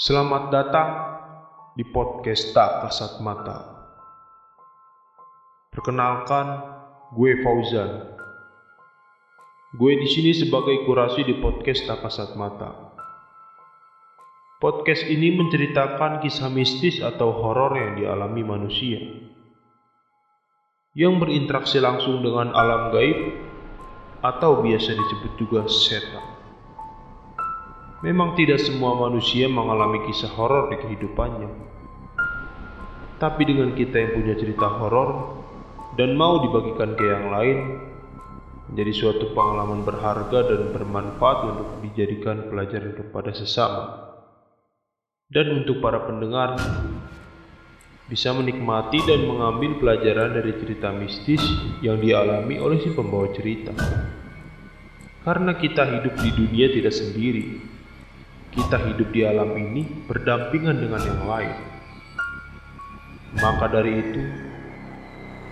Selamat datang di podcast Tak Kasat Mata. Perkenalkan, gue Fauzan. Gue di sini sebagai kurasi di podcast Tak Kasat Mata. Podcast ini menceritakan kisah mistis atau horor yang dialami manusia yang berinteraksi langsung dengan alam gaib atau biasa disebut juga setan. Memang tidak semua manusia mengalami kisah horor di kehidupannya. Tapi dengan kita yang punya cerita horor dan mau dibagikan ke yang lain, menjadi suatu pengalaman berharga dan bermanfaat untuk dijadikan pelajaran kepada sesama. Dan untuk para pendengar, bisa menikmati dan mengambil pelajaran dari cerita mistis yang dialami oleh si pembawa cerita. Karena kita hidup di dunia tidak sendiri, kita hidup di alam ini berdampingan dengan yang lain. Maka dari itu,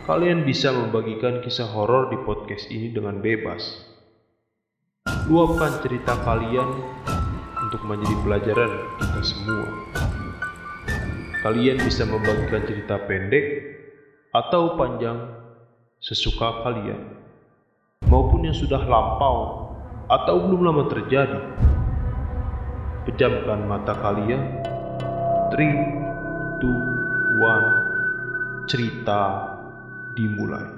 kalian bisa membagikan kisah horor di podcast ini dengan bebas. Luapkan cerita kalian untuk menjadi pelajaran kita semua. Kalian bisa membagikan cerita pendek atau panjang sesuka kalian, maupun yang sudah lampau atau belum lama terjadi Pejamkan mata kalian. 3, 2, 1, cerita dimulai.